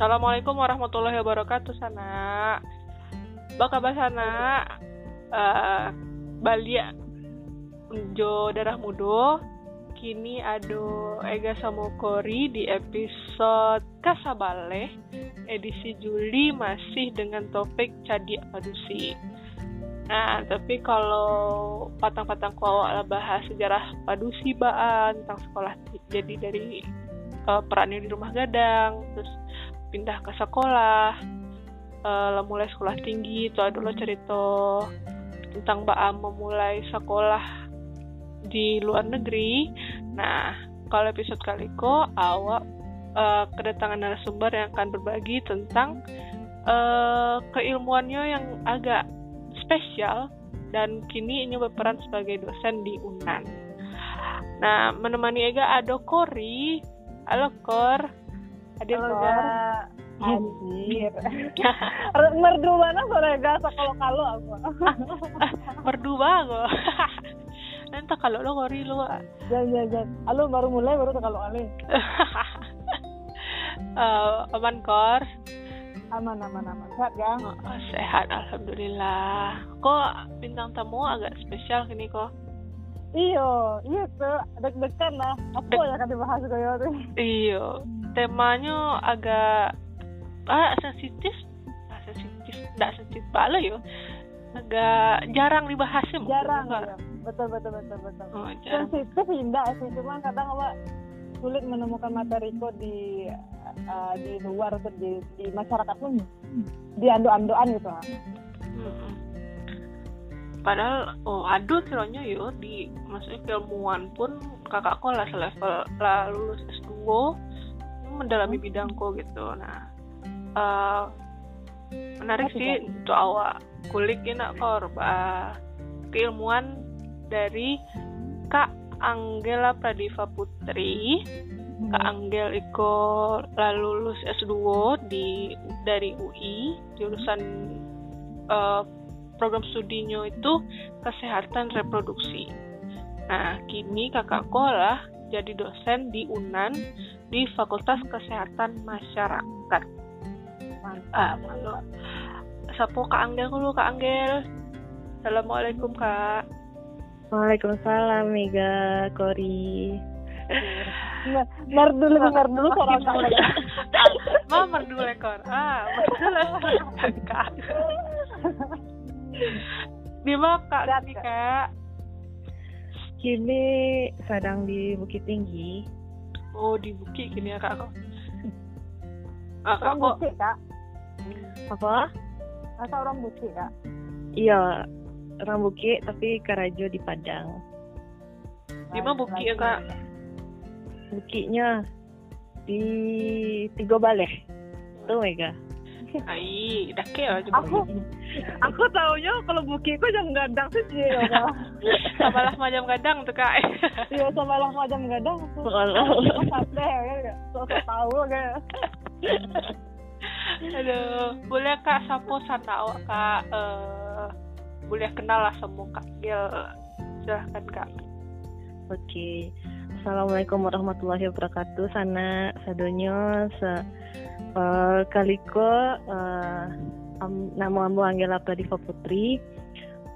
Assalamualaikum warahmatullahi wabarakatuh sana. Baka sana uh, balia unjo darah mudo kini ado Ega Samokori di episode Kasabale edisi Juli masih dengan topik Cadi Padusi. Nah, tapi kalau patang-patang ku awak bahas sejarah Padusi baan tentang sekolah jadi dari uh, perannya di rumah gadang, terus pindah ke sekolah, uh, mulai sekolah tinggi itu adalah cerita tentang Baam memulai sekolah di luar negeri. Nah, kalau episode kali ko awak uh, kedatangan narasumber yang akan berbagi tentang uh, keilmuannya yang agak spesial dan kini ini berperan sebagai dosen di Unan. Nah, menemani Ega ada Kori. Halo Kor. Hadir Kor. Anjir. Merdu mana sore gasa kalau kalau aku. Merdu banget. Nanti kalau lo kori lo. Jangan jangan jangan. Halo baru mulai baru kalau ale. uh, aman kor. Aman aman aman. Sehat ya? Oh, sehat alhamdulillah. Kok bintang tamu agak spesial kini kok? Iyo, iya tuh deg-degan lah. Apa ya kan dibahas tuh? Iyo, temanya agak ah sensitif, ah, sensitif, tidak sensitif bala yo. Agak jarang dibahas. Jarang ya betul betul betul betul. Oh, sensitif indah sih. Cuma kadang apa sulit menemukan materi kok di uh, di luar atau di, di masyarakat pun di ando-andoan gitu hmm. padahal oh aduh kiranya yo di maksudnya keilmuan pun kakakku lah selevel lah lulus S2 mendalami hmm. bidangku gitu nah uh, menarik sih untuk awak kulik ini korba keilmuan dari Kak Anggela Pradiva Putri. Hmm. Kak Anggel Iko lalu lulus S2 di dari UI jurusan uh, program studinya itu kesehatan reproduksi. Nah, kini kakak lah jadi dosen di UNAN di Fakultas Kesehatan Masyarakat. Ah, malu. Sapo Kak Anggel dulu Kak Anggel. Assalamualaikum Kak. Waalaikumsalam Mega Kori. Mer dulu, mer dulu kali. Ma mer dulu ekor. Ah, mer kak. Di mana kak? Di kak. Kini sedang di Bukit Tinggi. Oh di Bukit kini ya kak kok. Ah, kak kok. Bukit kak. Apa? Masa orang Bukit kak? Iya, orang Bukit tapi Karajo di Padang. Di mana Bukit ya kak? Bukitnya di Tiga Baleh. Tuh Mega. Ai, dah ke Aku aku taunya kalau bukit kok jam gadang sih sih ya. Samalah macam gadang tuh kak. Iya, samalah macam gadang. Kalau sate ya, so tahu kayak. Aduh, boleh kak sana awak kak uh, boleh kenal lah semua Kak Gil. Silahkan Kak. Oke. Assalamualaikum warahmatullahi wabarakatuh. Sana sadonyo se uh, kaliko uh, um, nama ambu Anggela Pradiva Putri.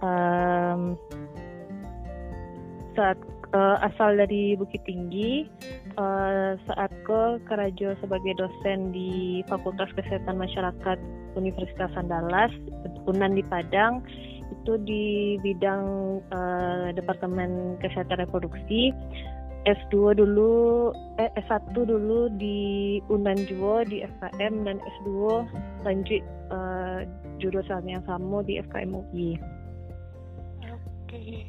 Um, saat uh, asal dari Bukit Tinggi uh, saat ke Karajo sebagai dosen di Fakultas Kesehatan Masyarakat Universitas Andalas Unan di Padang itu di bidang uh, Departemen Kesehatan Reproduksi. S2 dulu, eh, S1 dulu di Unan Juwo di FKM dan S2 lanjut uh, jurusan yang sama di FKM UI. Oke.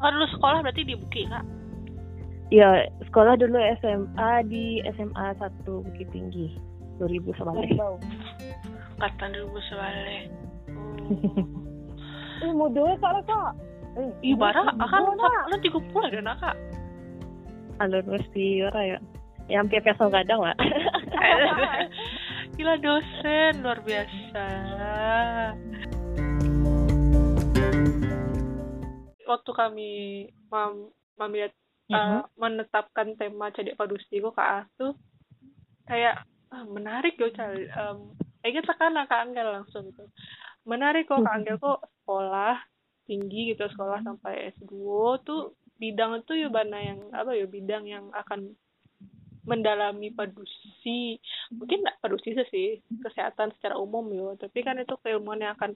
Oh, dulu sekolah berarti di Bukit, Kak? Iya, sekolah dulu SMA di SMA 1 Bukit Tinggi 2000 Sebalik. Kata 2000 Sebalik. Oh. Eh, mau dua kak kak. Eh, Ibarat akan lo tiga puluh ada kak. Alur mesti ora ya. Yang biasa kadang lah. Gila dosen luar biasa. Waktu kami mam mami uh, uh-huh. menetapkan tema cedek padusi kok kak tuh kayak ah, menarik yo cal um, eh kita kan kak Angel langsung gitu menarik kok kak Angel kok sekolah tinggi gitu sekolah sampai S2 tuh bidang itu ya bana yang apa ya bidang yang akan mendalami padusi mungkin nggak padusi sih kesehatan secara umum yo tapi kan itu keilmuan yang akan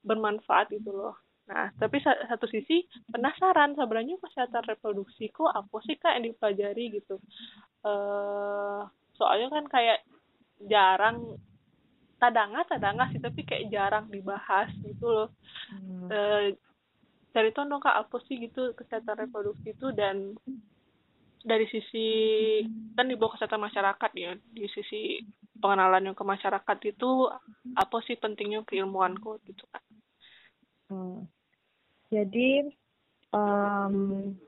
bermanfaat gitu loh. Nah tapi satu sisi penasaran sebenarnya kesehatan reproduksi kok apa sih kak yang dipelajari gitu? Uh, soalnya kan kayak jarang tadanga tadanga sih tapi kayak jarang dibahas gitu loh. Hmm. uh, dari itu dong kak apa sih gitu kesehatan reproduksi itu dan dari sisi kan di bawah kesehatan masyarakat ya di sisi pengenalan yang ke masyarakat itu apa sih pentingnya keilmuanku gitu kan hmm. jadi um,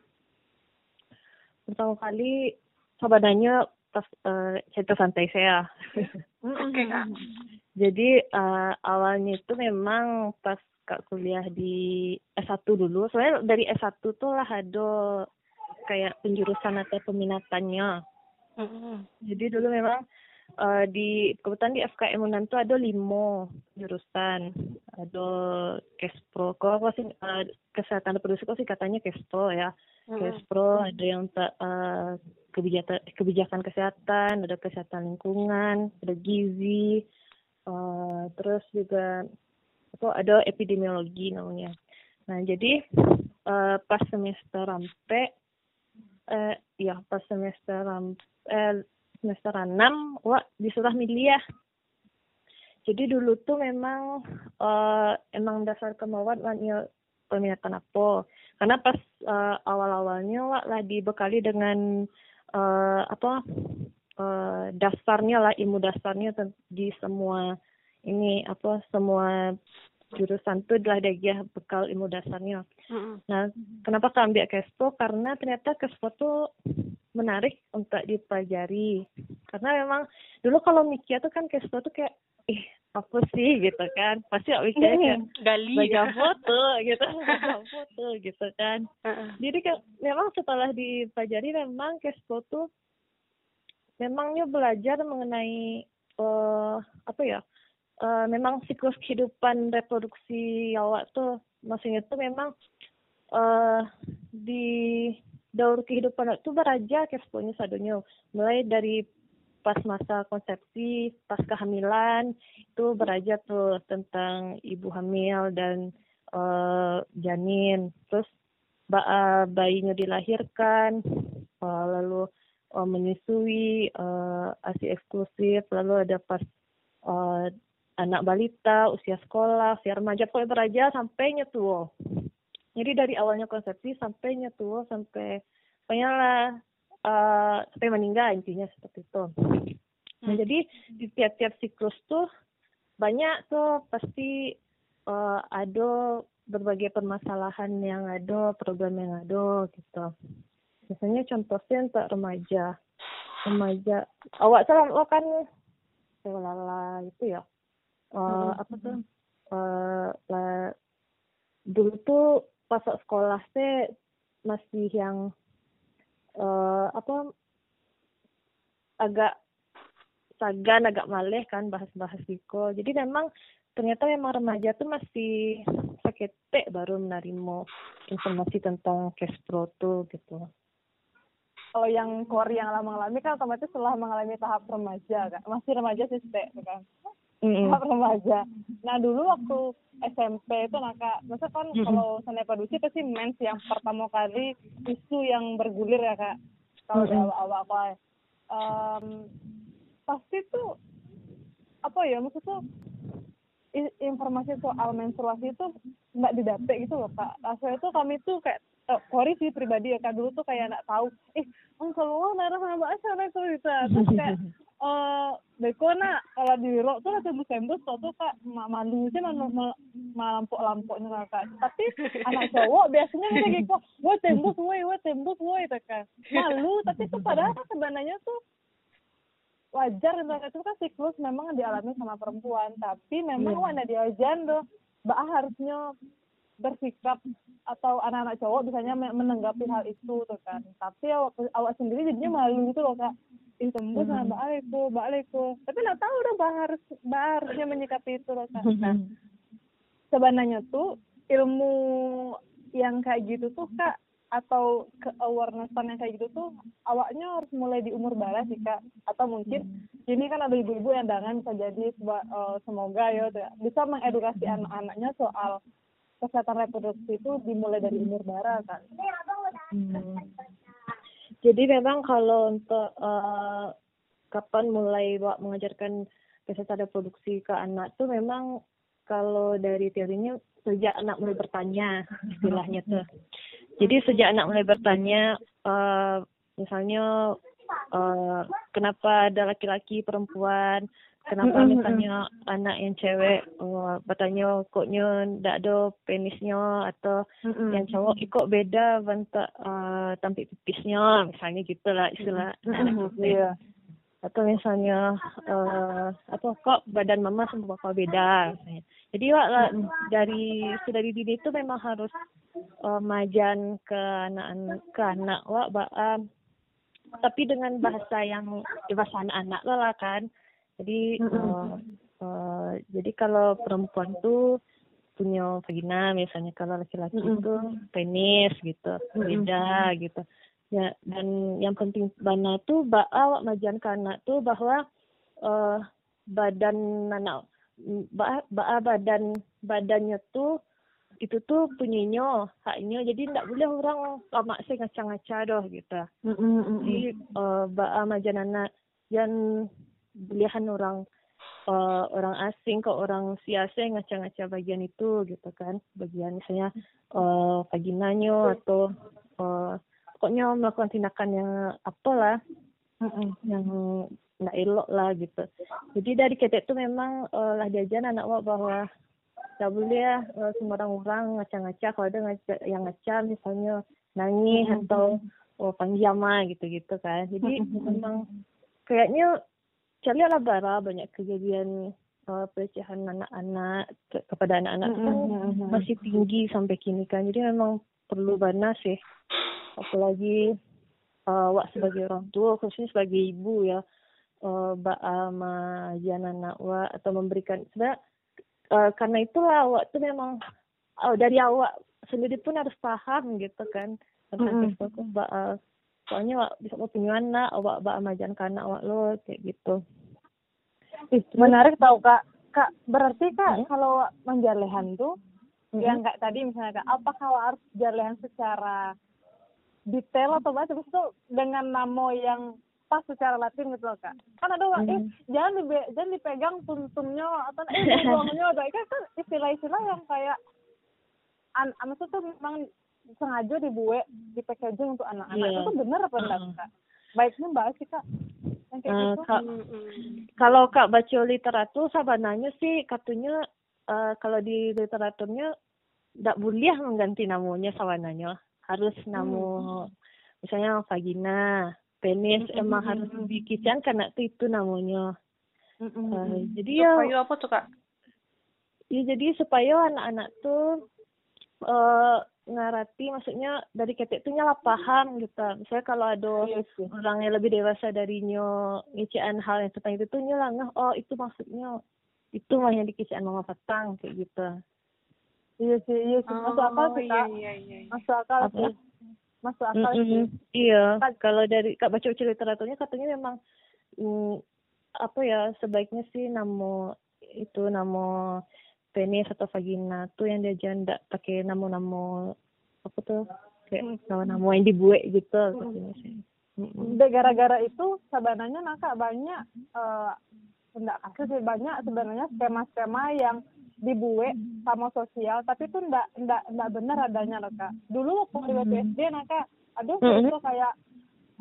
pertama kali sebenarnya uh, cerita santai saya oke okay, kak jadi uh, awalnya itu memang pas kak kuliah di S1 dulu soalnya dari S1 tuh lah ada kayak penjurusan atau peminatannya. Mm-hmm. Jadi dulu memang uh, di kebetulan di FKM Unan tuh ada lima jurusan. Ada Kespro, kalau sih uh, kesehatan reproduksi kok sih katanya Kespro ya. Mm-hmm. Kespro ada yang tak uh, kebijakan kebijakan kesehatan, ada kesehatan lingkungan, ada gizi, uh, terus juga apa ada epidemiologi namanya. Nah jadi uh, pas semester sampai eh, ya pas semester eh, semester enam wah disuruh milih ya jadi dulu tuh memang uh, emang dasar kemauan wanita peminatan apa karena pas uh, awal-awalnya wah lah dibekali dengan uh, apa uh, dasarnya lah ilmu dasarnya di semua ini apa semua jurusan itu adalah dia bekal ilmu dasarnya. Mm-hmm. Nah, kenapa kau ambil Kespo? Karena ternyata Kespo tuh menarik untuk dipelajari. Karena memang dulu kalau mikir tuh kan Kespo tuh kayak, ih apa sih gitu kan? Pasti mikirnya kayak gali baca foto gitu, baca foto gitu kan. Jadi kan memang setelah dipelajari memang Kespo tuh memangnya belajar mengenai uh, apa ya? uh, memang siklus kehidupan reproduksi awak tuh maksudnya tuh memang uh, di daur kehidupan itu beraja kesponya sadunya mulai dari pas masa konsepsi pas kehamilan itu beraja tuh tentang ibu hamil dan uh, janin terus bayinya dilahirkan uh, lalu uh, menyusui uh, asi eksklusif lalu ada pas uh, anak balita, usia sekolah, usia remaja, pokoknya beraja sampai nyetuo. Jadi dari awalnya konsepsi sampai nyetuo, sampai pokoknya lah uh, sampai meninggal intinya seperti itu. Nah hmm. jadi di tiap-tiap siklus tuh banyak tuh pasti uh, ada berbagai permasalahan yang ada, program yang ada gitu. Misalnya contohnya untuk remaja. Remaja, awak salah, oh kan, lala itu ya, uh, apa tuh uh, lah, dulu tuh pas sekolah teh masih yang uh, apa agak sagan agak maleh kan bahas-bahas Diko jadi memang ternyata memang remaja tuh masih sakit baru menerima informasi tentang cash pro tuh gitu kalau yang core yang lama mengalami kan otomatis setelah mengalami tahap remaja kan masih remaja sih kan mm -hmm. remaja. Nah dulu waktu SMP itu nah kak, masa kan mm -hmm. kalau sana produksi pasti mens yang pertama kali isu yang bergulir ya kak. Kalau mm -hmm. di awal-awal apa, um, pasti tuh apa ya maksudnya informasi soal menstruasi itu nggak didapet gitu loh kak. Asalnya tuh kami tuh kayak oh, sorry sih pribadi ya kak. Dulu tuh kayak nggak tahu. Eh kalau nara sama acara itu gitu terus kayak eh beko nak kalau di rok tuh tembus tembus tuh tuh kak. Malu sih malu malampok lampoknya kak. Tapi anak cowok biasanya kayak gitu. Gue tembus woi gue tembus woi itu kan malu tapi tuh padahal sebenarnya tuh wajar itu kan siklus memang dialami sama perempuan. Tapi memang yeah. dia diajan tuh. Mbak harusnya bersikap atau anak-anak cowok misalnya menanggapi hal itu tuh kan. Tapi awak, awak sendiri jadinya malu gitu loh kak. Ih tembus hmm. sama balik balik tapi nggak tahu dong bah harus bah harusnya menyikapi itu loh kak. Nah sebenarnya tuh ilmu yang kayak gitu tuh kak atau ke awareness yang kayak gitu tuh awaknya harus mulai di umur bala sih kak. Atau mungkin hmm. ini kan ada ibu-ibu yang dengan bisa jadi uh, semoga ya bisa mengedukasi anak-anaknya soal kesehatan reproduksi itu dimulai dari umur bara kan hmm. jadi memang kalau untuk uh, kapan mulai mengajarkan kesehatan reproduksi ke anak tuh memang kalau dari teorinya sejak anak mulai bertanya istilahnya tuh jadi sejak anak mulai bertanya uh, misalnya uh, kenapa ada laki-laki perempuan kenapa mm-hmm. misalnya anak yang cewek uh, bertanya koknya tidak ada penisnya atau mm-hmm. yang cowok ikut beda bentuk uh, tampik pipisnya misalnya gitulah istilah mm-hmm. yeah. atau misalnya uh, apa kok badan mama sama bapak beda misalnya jadi wak, dari sudah di dini itu memang harus uh, majan ke anak-anak ke anak wak uh, tapi dengan bahasa yang bahasa anak-anak lah kan jadi uh, uh, jadi kalau perempuan tuh punya vagina misalnya kalau laki-laki mm itu penis gitu beda gitu. Ya dan yang penting bana tuh bawa majan ke anak tuh bahwa uh, badan anak ba, ba badan badannya tuh itu tuh punyanya haknya jadi tidak boleh orang lama saya ngaca-ngaca doh gitu. Mm -hmm. jadi uh, ba majan anak. Yang bolehan orang uh, orang asing ke orang siasa ngaca-ngaca bagian itu gitu kan. Bagian misalnya uh, vaginanya atau uh, pokoknya melakukan tindakan yang apalah -mm, yang nggak elok lah gitu. Jadi dari ketek itu memang uh, lah diajar anak wak bahwa tak boleh ya uh, semua orang-orang ngaca-ngaca. Kalau ada ngaca, yang ngaca misalnya nangis mm-hmm. atau oh, panggil ama gitu-gitu kan. Jadi memang kayaknya cari lah bara banyak kejadian uh, pelecehan anak-anak ke, kepada anak-anak mm-hmm. kan masih tinggi sampai kini kan jadi memang perlu bana sih apalagi uh, wak sebagai orang tua khususnya sebagai ibu ya uh, ama anak wa atau memberikan sebenarnya uh, karena itulah awak tuh memang uh, dari awak sendiri pun harus paham gitu kan tentang mm -hmm. uh, soalnya wak bisa mau punya anak awak ba amajan ke anak awak lo kayak gitu. Ih, menarik tau kak. Kak berarti kak hmm? kalau menjalehan tuh hmm? yang kayak tadi misalnya kak apakah harus jalehan secara detail atau bahasa itu dengan nama yang pas secara latin gitu loh kak? Kan ada orang eh jangan di jangan dipegang tuntunnya atau eh buangnya udah kan kan istilah-istilah yang kayak an tuh memang sengaja dibuat di packaging untuk anak-anak yeah. itu benar apa enggak uh. kak baiknya mbak sih kak uh, kak, kalau kak baca literatur sabananya sih katanya uh, kalau di literaturnya tidak boleh mengganti namanya sawananya harus namu hmm. misalnya vagina penis mm -hmm. emang harus dibikin karena itu itu namanya mm -hmm. uh, jadi ya supaya apa tuh kak ya jadi supaya anak-anak tuh uh, ngarati maksudnya dari ketek tuh nyala paham gitu. Misalnya kalau ada yes, yes. orang yang lebih dewasa darinya ngician hal yang tentang itu tuh nyala ngeh oh itu maksudnya itu mah yang dikician mama petang kayak gitu. Iya sih iya sih. Masuk akal sih oh, iya, iya, iya. masuk akal sih. Masuk akal mm -hmm. Iya, kalau dari kak baca cerita literaturnya katanya memang mm, apa ya sebaiknya sih namo itu namo penis atau vagina tuh yang dia janda pakai namo-namo apa tuh kayak nama-nama yang dibuat gitu katanya sih. Mm Gara-gara itu sebenarnya nakak banyak uh, enggak kasih banyak sebenarnya skema-skema yang dibuat sama sosial tapi itu ndak ndak ndak benar adanya loh kak dulu waktu di waktu SD nah kak aduh -hmm. kayak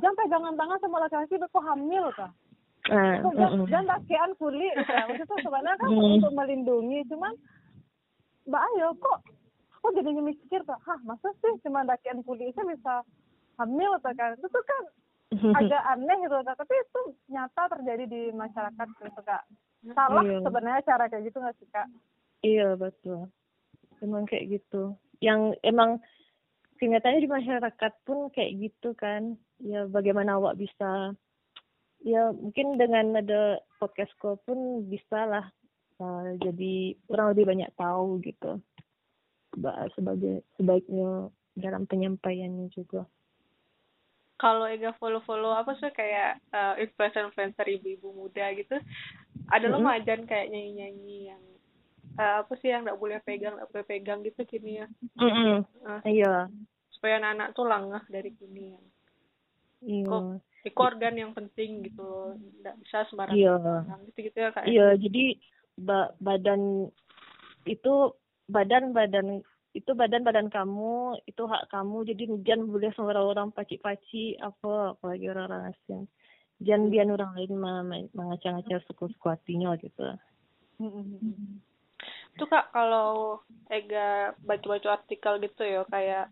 jangan pegangan tangan sama laki-laki kok hamil kak Uh, uh, dan pakaian kulit ya. maksudnya sebenarnya kan mm. untuk melindungi cuman mbak Ayo kok kok jadi mikir tuh hah masa sih cuma pakaian kulitnya bisa hamil tuh kan itu kan agak aneh gitu tapi itu nyata terjadi di masyarakat gitu kak salah iya. sebenarnya cara kayak gitu nggak sih kak Iya betul. Emang kayak gitu. Yang emang kenyataannya di masyarakat pun kayak gitu kan. Ya bagaimana awak bisa ya mungkin dengan ada podcastku pun bisa lah uh, jadi orang lebih banyak tahu gitu sebagai sebaiknya dalam penyampaiannya juga kalau Ega follow-follow apa sih kayak uh, influencer-influencer ibu-ibu muda gitu ada mm -hmm. majan kayak nyanyi-nyanyi yang uh, apa sih yang nggak boleh pegang nggak boleh pegang gitu kini ya mm -hmm. uh, iya supaya anak-anak tuh langah dari kini ya iya. kok itu organ yang penting gitu loh. Nggak bisa sembarangan iya. gitu gitu ya kak iya jadi ba badan itu badan badan itu badan badan kamu itu hak kamu. Jadi jangan boleh sama orang paci-paci apa apalagi orang-orang asing. Jangan biar orang lain mengacang-acang suku-suku hatinya gitu itu kak kalau Ega baca-baca artikel gitu ya kayak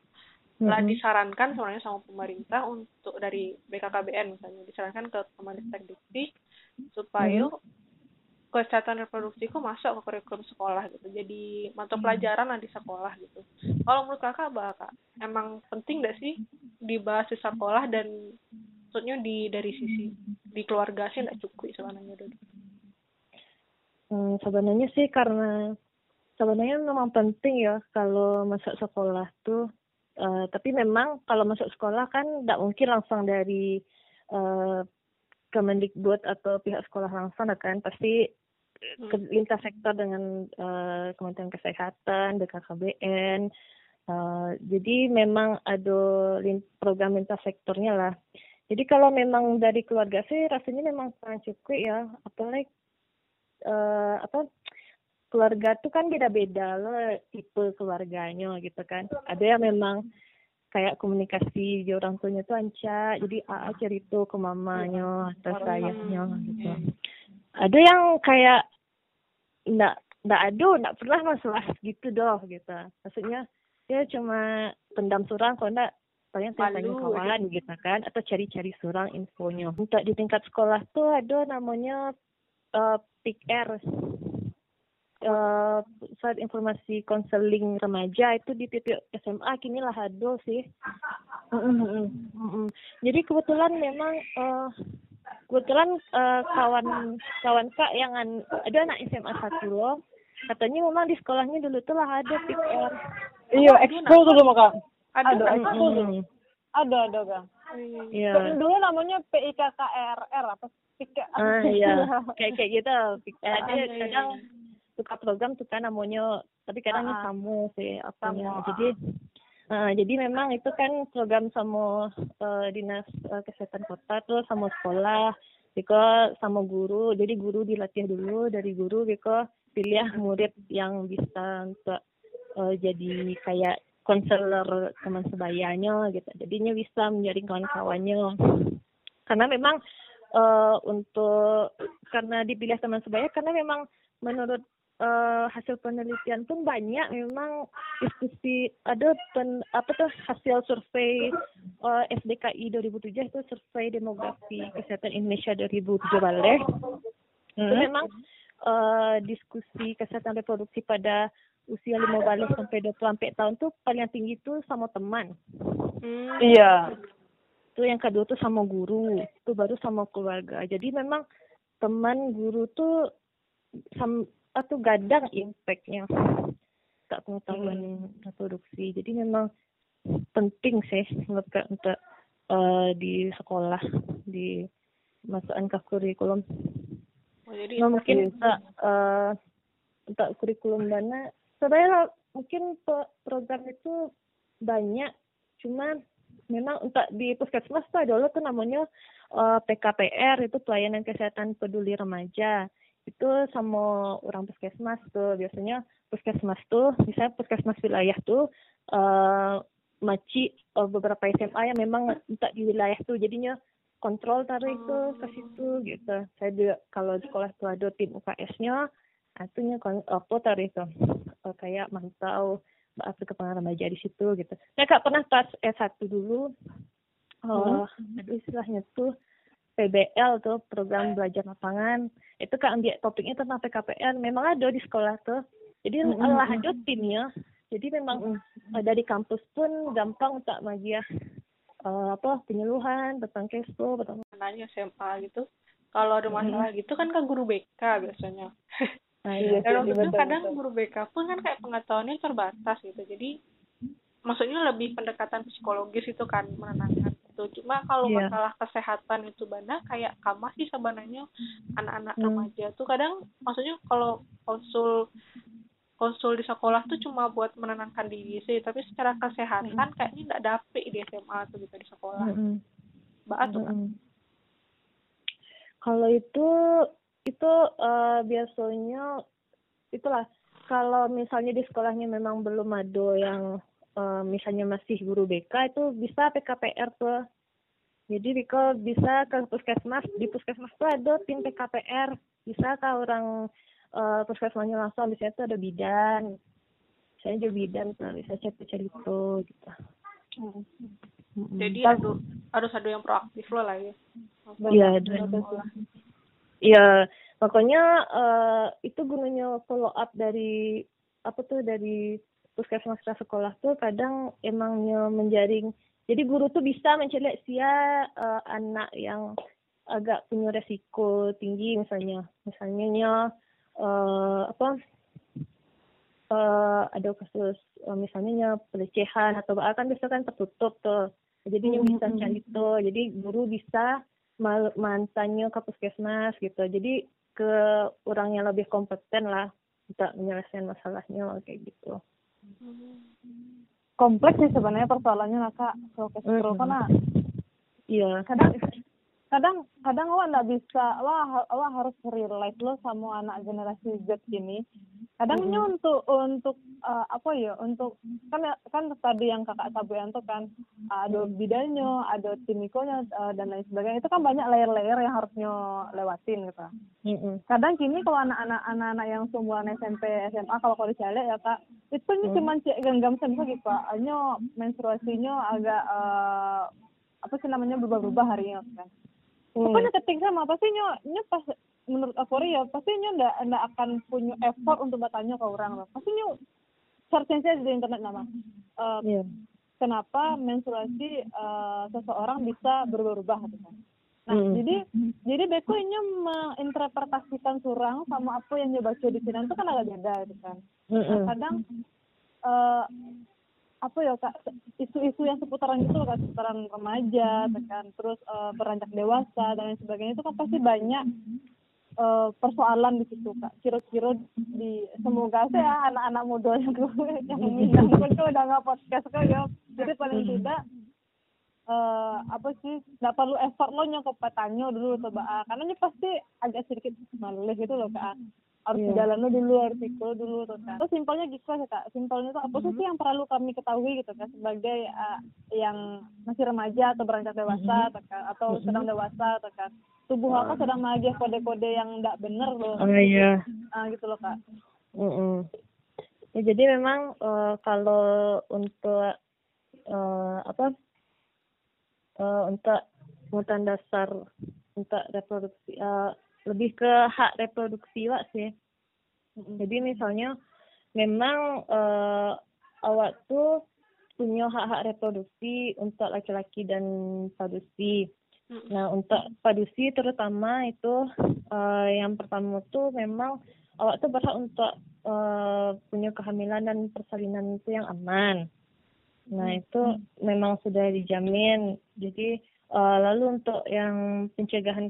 telah mm-hmm. disarankan sebenarnya sama pemerintah untuk dari BKKBN misalnya disarankan ke Kemenristek Dikti supaya mm-hmm. kesehatan reproduksi kok masuk ke kurikulum sekolah gitu jadi mata mm-hmm. pelajaran lah di sekolah gitu kalau menurut kakak apa kak emang penting gak sih dibahas di sekolah dan maksudnya di dari sisi di keluarga sih nggak cukup sebenarnya dulu hmm, sebenarnya sih karena sebenarnya memang penting ya kalau masuk sekolah tuh Uh, tapi memang kalau masuk sekolah kan tidak mungkin langsung dari uh, Kemendikbud atau pihak sekolah langsung kan pasti hmm. lintas sektor dengan uh, Kementerian Kesehatan, BKKBN. Uh, jadi memang ada program lintas sektornya lah. Jadi kalau memang dari keluarga sih rasanya memang kurang cukup ya, apalagi uh, apa keluarga tuh kan beda-beda lo tipe keluarganya gitu kan. Ada yang memang kayak komunikasi di orang tuanya tuh anca jadi AA cerita ke mamanya atau sayangnya gitu. Ada yang kayak ndak ndak ada ndak pernah masalah gitu doh gitu. Maksudnya dia cuma pendam surang kalau ndak paling tanya kawan gitu kan atau cari-cari surang infonya. Untuk di tingkat sekolah tuh ada namanya uh, PIK uh, saat informasi konseling remaja itu di titik SMA kini lah ada sih. Jadi kebetulan memang uh, kebetulan uh, kawan kawan kak yang an, ada anak SMA satu loh. Katanya memang di sekolahnya dulu tuh lah ada PR. Iya, ekskul tuh sama kak. Ada, ada ekskul. Ada, ada kak. Iya. Dulu namanya PIKKRR apa? PIK. Ah iya, kayak kayak gitu. Ada kadang suka program suka namanya tapi kadang uh, kamu sih apanya sama. jadi uh, jadi memang itu kan program sama uh, dinas uh, kesehatan kota tuh sama sekolah Biko sama guru. Jadi guru dilatih dulu dari guru Biko pilih murid yang bisa untuk uh, jadi kayak konselor teman sebayanya gitu. Jadinya bisa menjadi kawan-kawannya. Karena memang uh, untuk karena dipilih teman sebaya karena memang menurut uh, hasil penelitian pun banyak memang diskusi ada pen, apa tuh hasil survei uh, SDKI 2007 itu survei demografi kesehatan Indonesia 2007 balik hmm. itu memang uh, diskusi kesehatan reproduksi pada usia lima balik sampai 24 tahun tuh paling tinggi tuh sama teman. Hmm. Iya. Itu yang kedua tuh sama guru, itu baru sama keluarga. Jadi memang teman guru tuh sam, atau gadang impactnya. Tak pengetahuan hmm. reproduksi. Jadi memang penting sih menurut untuk uh, di sekolah di masukkan ke kurikulum. Oh, jadi nah, mungkin untuk uh, untuk kurikulum dana sebenarnya mungkin program itu banyak. Cuma memang untuk di puskesmas tuh ada tuh namanya uh, eh, PKPR itu pelayanan kesehatan peduli remaja itu sama orang puskesmas tuh. Biasanya puskesmas tuh misalnya puskesmas wilayah tuh uh, maci uh, beberapa SMA yang memang tak di wilayah tuh. Jadinya kontrol taruh itu ke situ gitu. Saya juga kalau sekolah tuh ada tim UKS-nya artinya apa taruh itu. Uh, kayak mantau apa kepengaruhan remaja di situ gitu. Saya gak pernah pas S1 dulu. Uh, hmm. aduh istilahnya tuh PBL tuh program belajar lapangan itu kan ambil topiknya tentang PKPN memang ada di sekolah tuh jadi mm -hmm. ada timnya jadi memang mm -hmm. dari kampus pun gampang untuk magia uh, apa penyuluhan tentang kesko tentang nanya SMA gitu kalau ada masalah hmm. gitu kan ke guru BK biasanya nah, iya, dan waktu itu kadang betul. guru BK pun kan kayak pengetahuannya terbatas gitu jadi maksudnya lebih pendekatan psikologis itu kan menenangkan itu cuma kalau yeah. masalah kesehatan itu banyak kayak kamar sih sebenarnya anak-anak hmm. remaja tuh kadang maksudnya kalau konsul konsul di sekolah tuh cuma buat menenangkan diri sih tapi secara kesehatan hmm. kayaknya nggak dapet di SMA atau gitu di sekolah hmm. mbak tuh kan kalau itu itu uh, biasanya itulah kalau misalnya di sekolahnya memang belum ada yang uh, misalnya masih guru BK itu bisa PKPR tuh. Jadi Riko bisa ke puskesmas di puskesmas tuh ada tim PKPR bisa ke orang uh, puskesmasnya langsung di situ ada bidan. Saya jadi bidan tuh bisa chat itu gitu. Hmm. jadi ada harus ada yang proaktif lo lah ya. Iya iya makanya uh, itu gunanya follow up dari apa tuh dari puskesmas sekolah tuh kadang emangnya menjaring. Jadi guru tuh bisa sia uh, anak yang agak punya resiko tinggi misalnya. Misalnya uh, apa uh, ada kasus uh, misalnya pelecehan atau bahkan bisa kan tertutup tuh. Jadi mm -hmm. bisa cari itu. Jadi guru bisa mantannya ke puskesmas gitu. Jadi ke orang yang lebih kompeten lah untuk menyelesaikan masalahnya kayak gitu kompleks sih sebenarnya persoalannya kak. Kalau ke mm karena iya. Kadang kadang kadang lo nggak bisa lo lo harus relate lo sama anak generasi Z ini kadangnya mm-hmm. untuk untuk uh, apa ya untuk kan kan tadi yang kakak Sabuyanto kan uh, ada bidanya ada timikonya uh, dan lain sebagainya itu kan banyak layer-layer yang harusnya lewatin gitu mm-hmm. kadang kini kalau anak-anak anak-anak yang seumuran SMP SMA kalau kalau dicari ya kak itu mm-hmm. cuma cek genggam saja gitu hanya menstruasinya agak uh, apa sih namanya berubah-ubah harinya kan mm. pokoknya ketik sama pasti nyo nyo pas menurut Afori ya pasti nyo ndak ndak akan punya effort untuk bertanya ke orang loh pasti nyo searching di internet nama uh, yeah. kenapa menstruasi uh, seseorang bisa berubah-ubah gitu kan nah mm. jadi jadi beko nyo menginterpretasikan surang sama apa yang nyo baca di sini itu kan agak beda gitu kan nah, kadang uh, apa ya kak isu-isu yang seputaran itu loh kak seputaran remaja kan terus uh, beranjak dewasa dan lain sebagainya itu kan pasti banyak uh, persoalan di situ kak kira-kira di semoga sih ya anak-anak muda yang yang minang pun udah nggak podcast kak ya jadi paling hmm. tidak uh, apa sih nggak perlu effort lo nyokap petanya dulu coba ah. karena ini pasti agak sedikit malih gitu loh kak harus yeah. jalan lo dulu artikel dulu tuh kan terus simpelnya gitu sih kak simpelnya itu apa sih yang perlu kami ketahui gitu kan sebagai uh, yang masih remaja atau beranjak dewasa atau, atau sedang dewasa atau kan tubuh aku sedang menagih kode-kode yang tidak benar loh. Oh iya. Ah gitu loh kak. Mm -mm. Ya jadi memang uh, kalau untuk uh, apa uh, untuk kebutuhan dasar untuk reproduksi uh, lebih ke hak reproduksi lah sih. Jadi misalnya memang uh, awak tuh punya hak-hak reproduksi untuk laki-laki dan padusi Nah untuk padusi terutama itu uh, yang pertama tuh memang awak tuh berhak untuk uh, punya kehamilan dan persalinan itu yang aman. Nah hmm. itu memang sudah dijamin. Jadi uh, lalu untuk yang pencegahan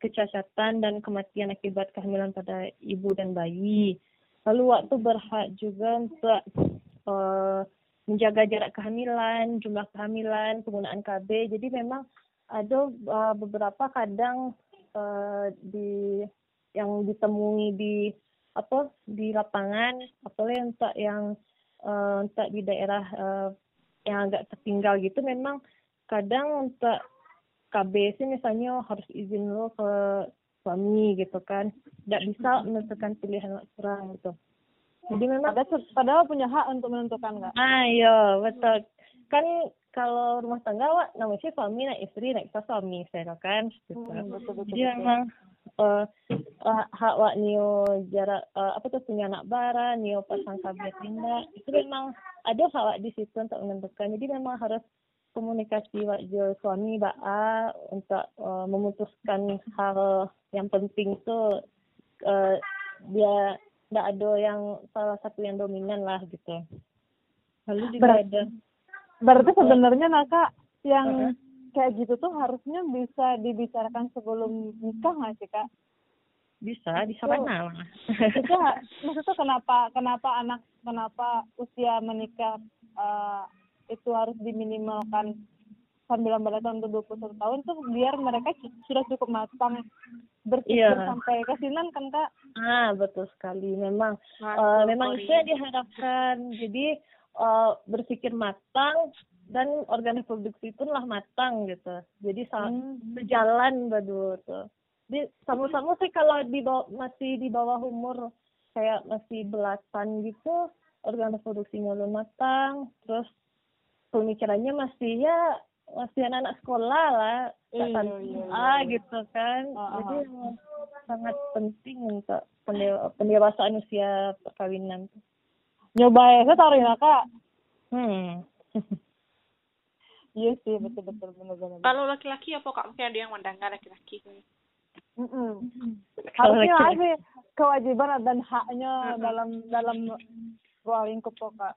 kecacatan dan kematian akibat kehamilan pada ibu dan bayi. Lalu waktu berhak juga untuk uh, menjaga jarak kehamilan, jumlah kehamilan, penggunaan KB. Jadi memang ada uh, beberapa kadang di yang ditemui di apa di lapangan apalagi untuk yang uh, untuk di daerah uh, yang agak tertinggal gitu memang kadang untuk KB sih misalnya harus izin lo ke suami gitu kan. Tidak bisa menentukan pilihan orang gitu. Jadi memang ada padahal punya hak untuk menentukan nggak? Ah iya betul. Kan kalau rumah tangga wak namanya sih suami nak istri nak kita suami saya kan gitu. Hmm, betul, betul, jadi memang uh, uh, hak wak nio jarak uh, apa tuh punya anak bara nio pasang kabel tindak itu memang ada hak wak di situ untuk menentukan. Jadi memang harus komunikasi wajah suami ba untuk uh, memutuskan hal yang penting tuh uh, dia tidak ada yang salah satu yang dominan lah gitu. Lalu juga Ber ada berarti sebenarnya naka yang uh -huh. kayak gitu tuh harusnya bisa dibicarakan sebelum nikah nggak sih kak? Bisa bisa mana itu maksudnya kenapa kenapa anak kenapa usia menikah uh, itu harus diminimalkan sambil tahun ke 21 tahun tuh biar mereka sudah cukup matang berpikir yeah. sampai ke sinan kan kak? Ah betul sekali. Memang uh, memang itu yang diharapkan. Jadi uh, berpikir matang dan organ reproduksi lah matang gitu. Jadi hmm. sejalan berdua tuh di sama-sama sih kalau di bawah, masih di bawah umur kayak masih belasan gitu organ reproduksinya belum matang terus pemikirannya masih ya masih anak-anak sekolah lah iya, iya, iya, ah gitu kan. Uh, jadi uh. sangat penting untuk pendewasaan usia perkawinan. Nyoba ya saya taruh ya kak. Hmm. Iya sih betul betul benar benar. Kalau laki-laki apa kak? Mungkin ada yang mendengar laki-laki. Mm -mm. Harusnya ada kewajiban dan haknya dalam dalam ruang lingkup kok kak.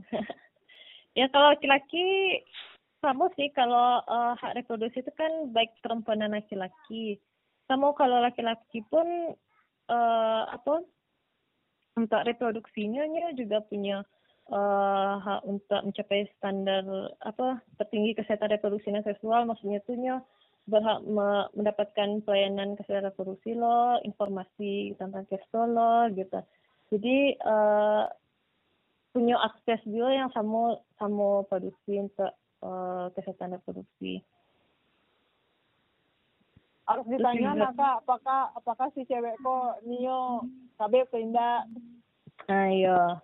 ya kalau laki-laki sama sih kalau uh, hak reproduksi itu kan baik perempuan dan laki-laki. Kamu kalau laki-laki pun uh, apa untuk reproduksinya juga punya uh, hak untuk mencapai standar apa tertinggi kesehatan reproduksi dan seksual maksudnya tuh berhak me mendapatkan pelayanan kesehatan reproduksi lo, informasi tentang kesto lo gitu. Jadi uh, punya akses juga yang sama sama produksi untuk uh, kesehatan reproduksi. Harus ditanya kak, apakah apakah si cewek kok Nio KB pindah? Nah iya.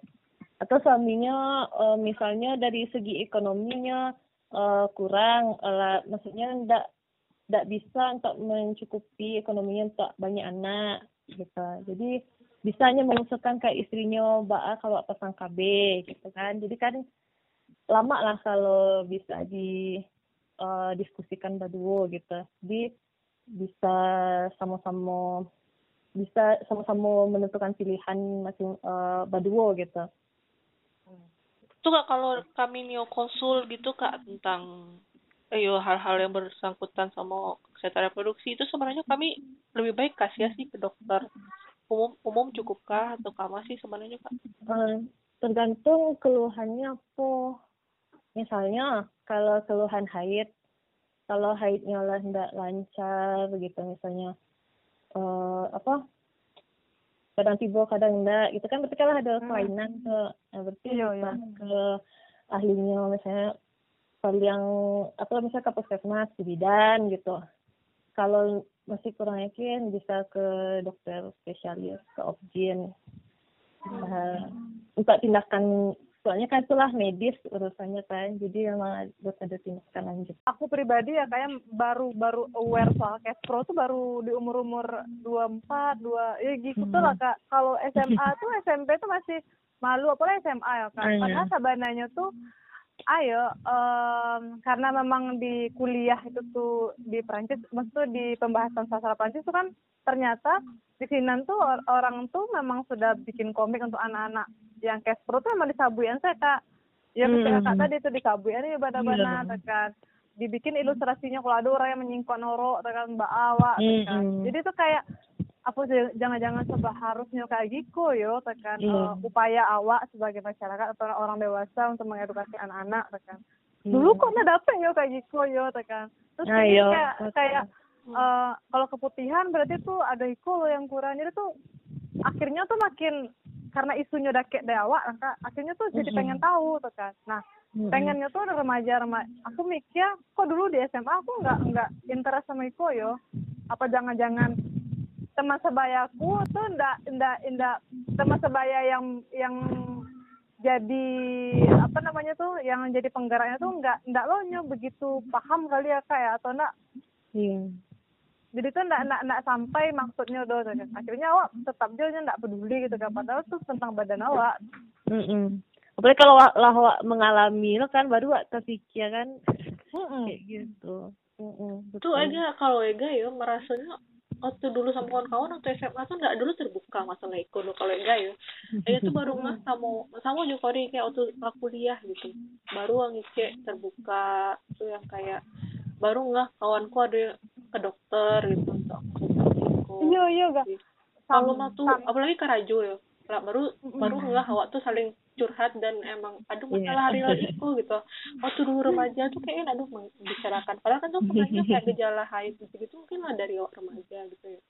Atau suaminya uh, misalnya dari segi ekonominya uh, kurang, uh, maksudnya tidak tidak bisa untuk mencukupi ekonominya untuk banyak anak gitu. Jadi bisa hanya mengusulkan ke istrinya mbak kalau pasang KB gitu kan. Jadi kan lama lah kalau bisa di uh, diskusikan berdua gitu. Jadi bisa sama-sama bisa sama-sama menentukan pilihan masing uh, berdua gitu. Itu kak kalau kami neo konsul gitu kak tentang ayo hal-hal yang bersangkutan sama kesehatan reproduksi itu sebenarnya kami lebih baik kasih sih ke dokter umum umum cukupkah atau kah masih sebenarnya kak? Uh, tergantung keluhannya apa. Misalnya kalau keluhan haid, kalau haidnya lah tidak lancar gitu misalnya uh, apa kadang tiba kadang enggak itu kan berarti kalau ada hmm. kelainan hmm. ke nah, berarti iya, iya. ke ahlinya misalnya kalau yang apa misalnya ke puskesmas bidan gitu kalau masih kurang yakin bisa ke dokter spesialis ke objin uh, untuk tindakan soalnya kan itulah medis urusannya kan jadi memang harus ada tindakan lanjut aku pribadi ya kayak baru baru aware soal pro tuh baru di umur umur dua empat dua ya gitu hmm. lah kak kalau SMA tuh SMP tuh masih malu apalagi SMA ya kak iya. karena sabananya tuh ayo um, karena memang di kuliah itu tuh di Prancis maksudnya di pembahasan sastra Prancis itu kan ternyata di sini tuh orang tuh memang sudah bikin komik untuk anak-anak yang Casper tuh memang disabuin saya kak ya hmm. kak tadi itu disabuin ya bada-bada yeah. kan dibikin ilustrasinya kalau ada orang yang menyingkong noro tekan mbak awak kan jadi itu kayak apa jangan-jangan seharusnya kayak gitu yo tekan yeah. uh, upaya awak sebagai masyarakat atau orang dewasa untuk mengedukasi anak-anak tekan yeah. dulu kok nggak dapet yo kayak gitu yo tekan terus nah, ini kayak kayak uh, kalau keputihan berarti tuh ada iko yang kurang jadi tuh akhirnya tuh makin karena isunya udah kayak awak kan akhirnya tuh jadi mm-hmm. pengen tahu tuh kan nah mm-hmm. pengennya tuh remaja remaja aku mikir kok dulu di SMA aku nggak nggak interest sama iko yo apa jangan-jangan teman sebayaku tuh ndak ndak ndak teman sebaya yang yang jadi apa namanya tuh yang jadi penggeraknya tuh nggak ndak lo nyo begitu paham kali ya kak ya atau ndak? Iya. Jadi tuh ndak ndak ndak sampai maksudnya do akhirnya awak tetap aja ndak peduli gitu kan padahal tuh tentang badan awak. Mm -mm. apalagi kalau lah mengalami lo kan baru terpikir kan. Kayak gitu. Tuh aja kalau Ega ya merasanya waktu dulu sama kawan-kawan waktu SMA tuh nggak dulu terbuka masalah ekonomi kalau enggak ya. Ega tuh baru nggak sama sama juga kayak waktu kuliah gitu. Baru ngecek terbuka tuh yang kayak baru nggak kawanku ada ke dokter gitu untuk iya iya gak kalau mah tuh apalagi karajo ya. Baru baru nggak awak tuh saling curhat dan emang aduh iya. masalah hari lagiku gitu. Waktu dulu remaja tuh kayaknya aduh membicarakan. Padahal kan tuh pernahnya kayak gejala haid gitu gitu mungkin lah dari remaja gitu ya.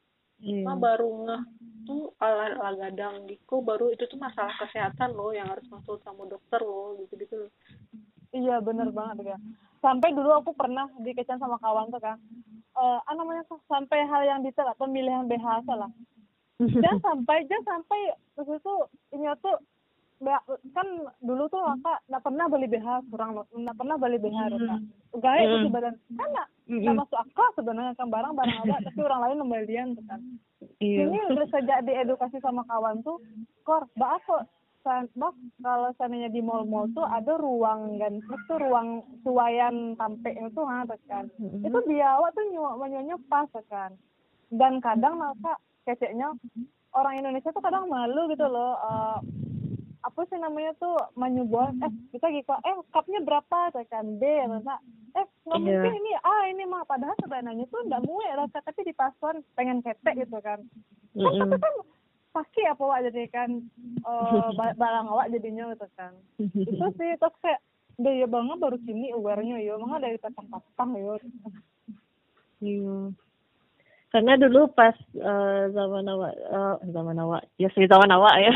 Yeah. Nah, baru ngeh tuh ala ala gadang gitu baru itu tuh masalah kesehatan loh yang harus masuk sama dokter loh gitu gitu loh iya bener banget ya sampai dulu aku pernah dikecan sama kawan tuh kan eh uh, namanya tuh sampai hal yang detail pemilihan BH lah. Jangan sampai jangan sampai terus itu ini tuh kan dulu tuh kakak nggak pernah beli BH kurang nggak pernah beli BH kak gaya itu di badan kan nggak masuk akal sebenarnya kan barang-barang ada tapi orang lain membelian tuh kan. Iya. ini udah sejak diedukasi sama kawan tuh kor bah kok bah kalau seandainya di mall-mall tuh ada ruang kan itu ruang suayan tampe itu kan. Itu biawak tuh nyuap pas kan. Dan kadang maka keceknya orang Indonesia tuh kadang malu gitu loh uh, apa sih namanya tuh menyubuh eh kita gitu eh cupnya berapa? Tekan B rasa eh nggak yeah. mungkin ini ah ini mah. Padahal sebenarnya tuh nggak ya rasa tapi di paslon pengen ketek gitu kan. Mm -hmm. tapi kan pasti apa wak jadi kan uh, barang awak jadinya gitu kan. Itu sih terus kayak deh ya banget baru sini awarenya ya mangga dari patang-patang ya iya karena dulu pas uh, zaman awak uh, zaman awak ya sih zaman awak ya.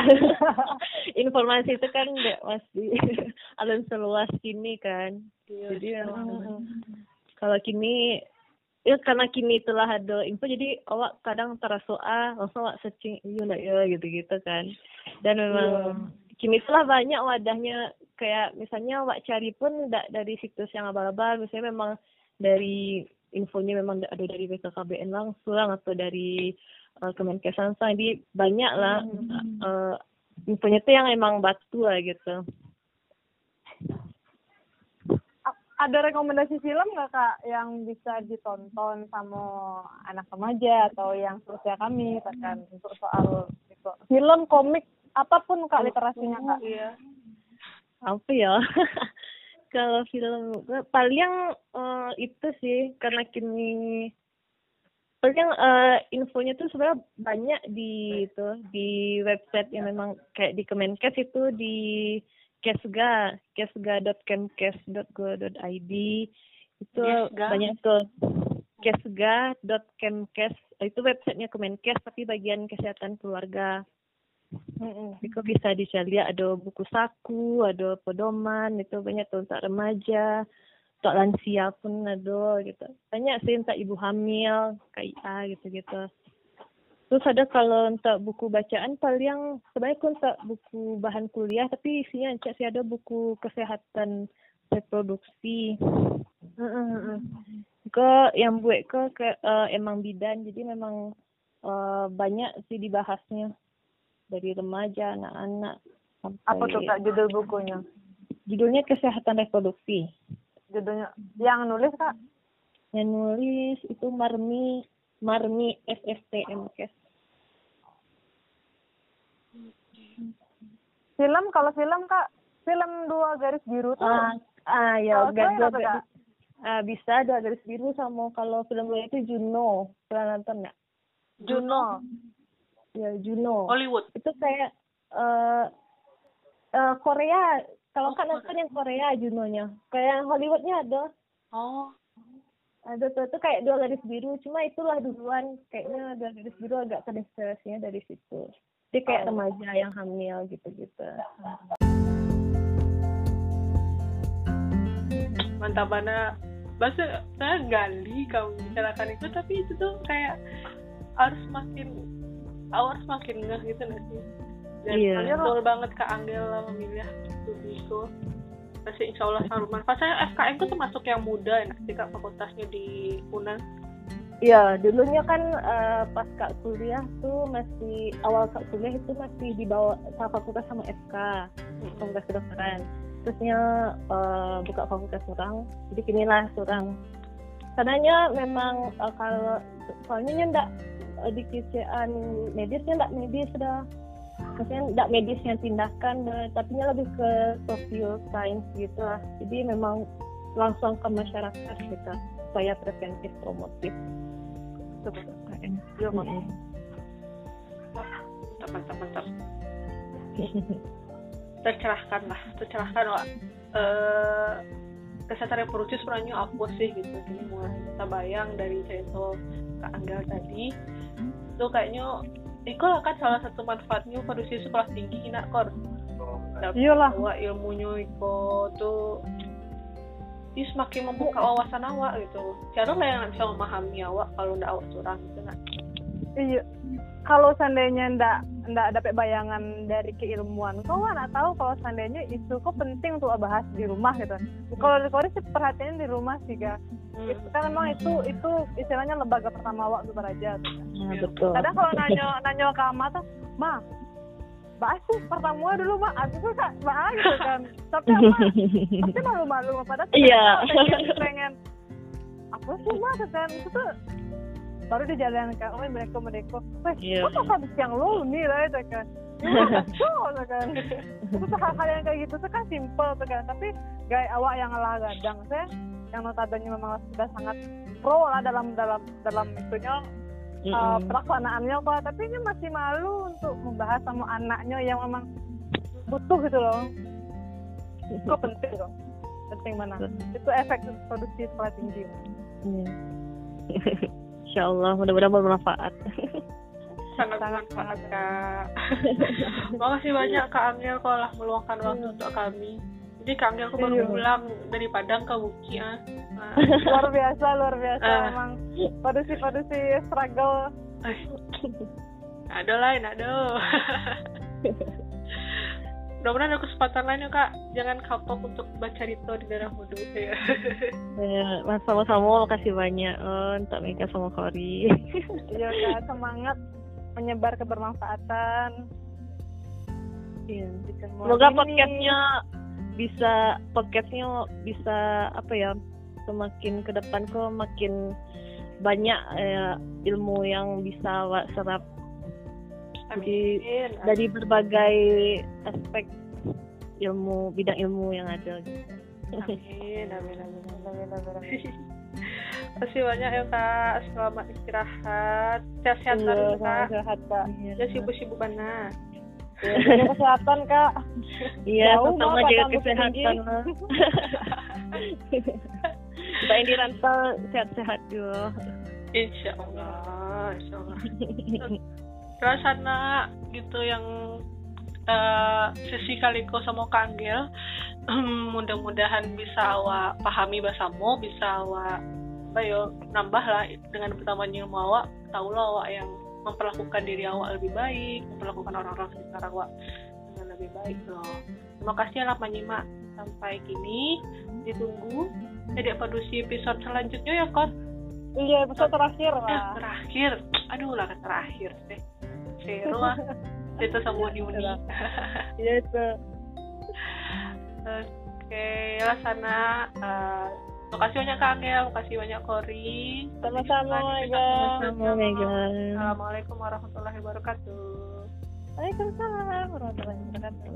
Informasi itu kan nggak masih alam seluas kini kan. Ya, jadi memang kalau kini ya karena kini telah ada info jadi awak kadang terasa ah langsung awak searching iya enggak ya gitu gitu kan. Dan memang yeah. kini telah banyak wadahnya kayak misalnya awak cari pun enggak dari situs yang abal-abal misalnya memang dari infonya memang ada dari BKKBN langsung atau dari uh, Kemenkes jadi banyak lah hmm. uh, infonya tuh yang emang batu lah gitu. Ada rekomendasi film nggak kak yang bisa ditonton sama anak remaja atau yang seusia kami kan untuk soal itu? Film komik apa pun kak literasinya kak. Iya. apa ya kalau film. Paling uh, itu sih karena kini paling uh, infonya tuh sebenarnya banyak di itu di website yang memang kayak di Kemenkes itu di kesga kesga.kemkes.go.id itu Kesga. banyak tuh. Kesga.kemkes itu websitenya Kemenkes tapi bagian kesehatan keluarga Mm-mm. Itu bisa dicari ada buku saku, ada pedoman, itu banyak tuh untuk remaja, untuk lansia pun ada gitu. Banyak sih untuk ibu hamil, KIA gitu-gitu. Terus ada kalau untuk buku bacaan paling sebaik untuk buku bahan kuliah tapi isinya cek sih ada buku kesehatan reproduksi. Mm Ke yang buat ke, ke uh, emang bidan jadi memang uh, banyak sih dibahasnya dari remaja, anak-anak. Apa tuh kak judul bukunya? Judulnya Kesehatan Reproduksi. Judulnya yang nulis kak? Yang nulis itu Marmi Marmi SSTMKes. Film kalau film kak, film dua garis biru tuh. Ah, ah ya, garis dua garis. Ah, bisa dua garis biru sama kalau film gue itu Juno. Pernah nonton nggak? Juno ya Juno. Hollywood. Itu kayak uh, uh, Korea. Kalau oh, kan nonton yang Korea Junonya. Kayak Hollywoodnya ada. Oh. Ada tuh itu kayak dua garis biru. Cuma itulah duluan. Kayaknya dua garis biru agak terinspirasinya dari situ. Dia kayak oh. remaja yang hamil gitu-gitu. Mantap mana bahasa saya gali kamu bicarakan itu tapi itu tuh kayak harus makin awal semakin ngeh gitu gak sih dan iya. betul banget Kak Angela memilih itu pasti insya Allah Saruman pas saya FKM itu termasuk yang muda ya sih Kak fakultasnya di Unan Iya, dulunya kan uh, pas kak kuliah tuh masih awal kak kuliah itu masih dibawa sama fakultas sama FK, fakultas kedokteran. Terusnya uh, buka fakultas orang, jadi kinilah orang. Karenanya memang uh, kalau soalnya ndak di kisian medisnya ndak medis sudah, maksudnya ndak medis yang tindakan, tapi lebih ke social science gitu lah. Jadi memang langsung ke masyarakat kita supaya preventif promotif. Mantap mantap tercerahkan lah tercerahkan lah uh, kesehatan reproduksi sebenarnya apa sih gitu. Jadi mulai kita bayang dari cerita Kak Angga tadi itu kayaknya itu kan salah satu manfaatnya produksi sekolah tinggi ini kor. Iya lah ilmunya itu tuh dia semakin membuka wawasan awak gitu. Siapa lah yang bisa memahami awak kalau ndak awak curang gitu kan. Iya. Kalau seandainya ndak ndak dapat bayangan dari keilmuan. Kau nggak tahu kalau seandainya itu kok penting untuk bahas di rumah gitu. Kalau di Korea sih perhatiannya di rumah sih ga hmm. itu kan memang itu itu istilahnya lembaga pertama awak gitu aja gitu. Nah, betul. kadang kalau nanya nanya ke ama tuh mah bahas sih pertama dulu mak aku tuh kak bahas gitu kan. Tapi apa pasti malu-malu. Padahal iya. pengen, pengen apa sih mak kan. Itu tuh baru dijalankan oleh mereka mereka. Wah yeah. apa habis yang lo nih lah itu kan so kan. Itu hal-hal yang kayak gitu tuh kan simple tuh kan tapi gaya awak yang lah gadang saya yang notabene memang sudah sangat pro lah dalam dalam dalam itunya mm -hmm. uh, pelaksanaannya kok tapi ini masih malu untuk membahas sama anaknya yang memang butuh gitu loh. Itu penting loh penting mana? Itu efek produksi sekolah tinggi. Mm. Insya Allah mudah-mudahan bermanfaat sangat bermanfaat kak makasih banyak kak Angel kalau meluangkan waktu mm. untuk kami jadi kami aku baru iya. pulang dari Padang ke Buki ya. Nah. luar biasa, luar biasa uh. emang. Produksi-produksi struggle. ada lain, ada. Mudah-mudahan ada kesempatan lain ya kak. Jangan kapok untuk baca Rito di daerah Mudu ya. ya mas sama-sama makasih banyak oh, untuk Mega sama Kori. Iya kak, semangat menyebar kebermanfaatan. Iya. Semoga podcastnya bisa podcastnya bisa apa ya semakin ke depan kok makin banyak eh, ilmu yang bisa wak Amin. dari berbagai aspek ilmu bidang ilmu yang ada gitu. Amin, amin, amin, amin, amin, amin. Terima banyak ya kak, selamat istirahat, sehat-sehat iya, kak. Sehat kak. Ya sibuk-sibuk mana? Ya, kesehatan kak. Iya, terutama jaga kesehatan. Mbak Indi Rantau sehat-sehat juga. Insya Allah, Insya Allah. Terus anak gitu yang uh, sesi kaliko sama kanggel mudah-mudahan bisa awak pahami bahasamu bisa awak apa yo nambah lah dengan pertamanya ilmu awak tahu lah awak yang memperlakukan diri awak lebih baik memperlakukan orang-orang sekitar awak dengan lebih baik loh. Terima kasih lah menyimak sampai kini ditunggu jadi produksi episode selanjutnya ya kos iya episode terakhir lah eh, terakhir. Aduh lah terakhir deh seru lah itu sama Yuni iya itu oke lah sana uh, Makasih banyak Kak Angel, makasih banyak Kori. Sama-sama Mega. Sama Mega. Assalamualaikum warahmatullahi wabarakatuh. Waalaikumsalam warahmatullahi wabarakatuh.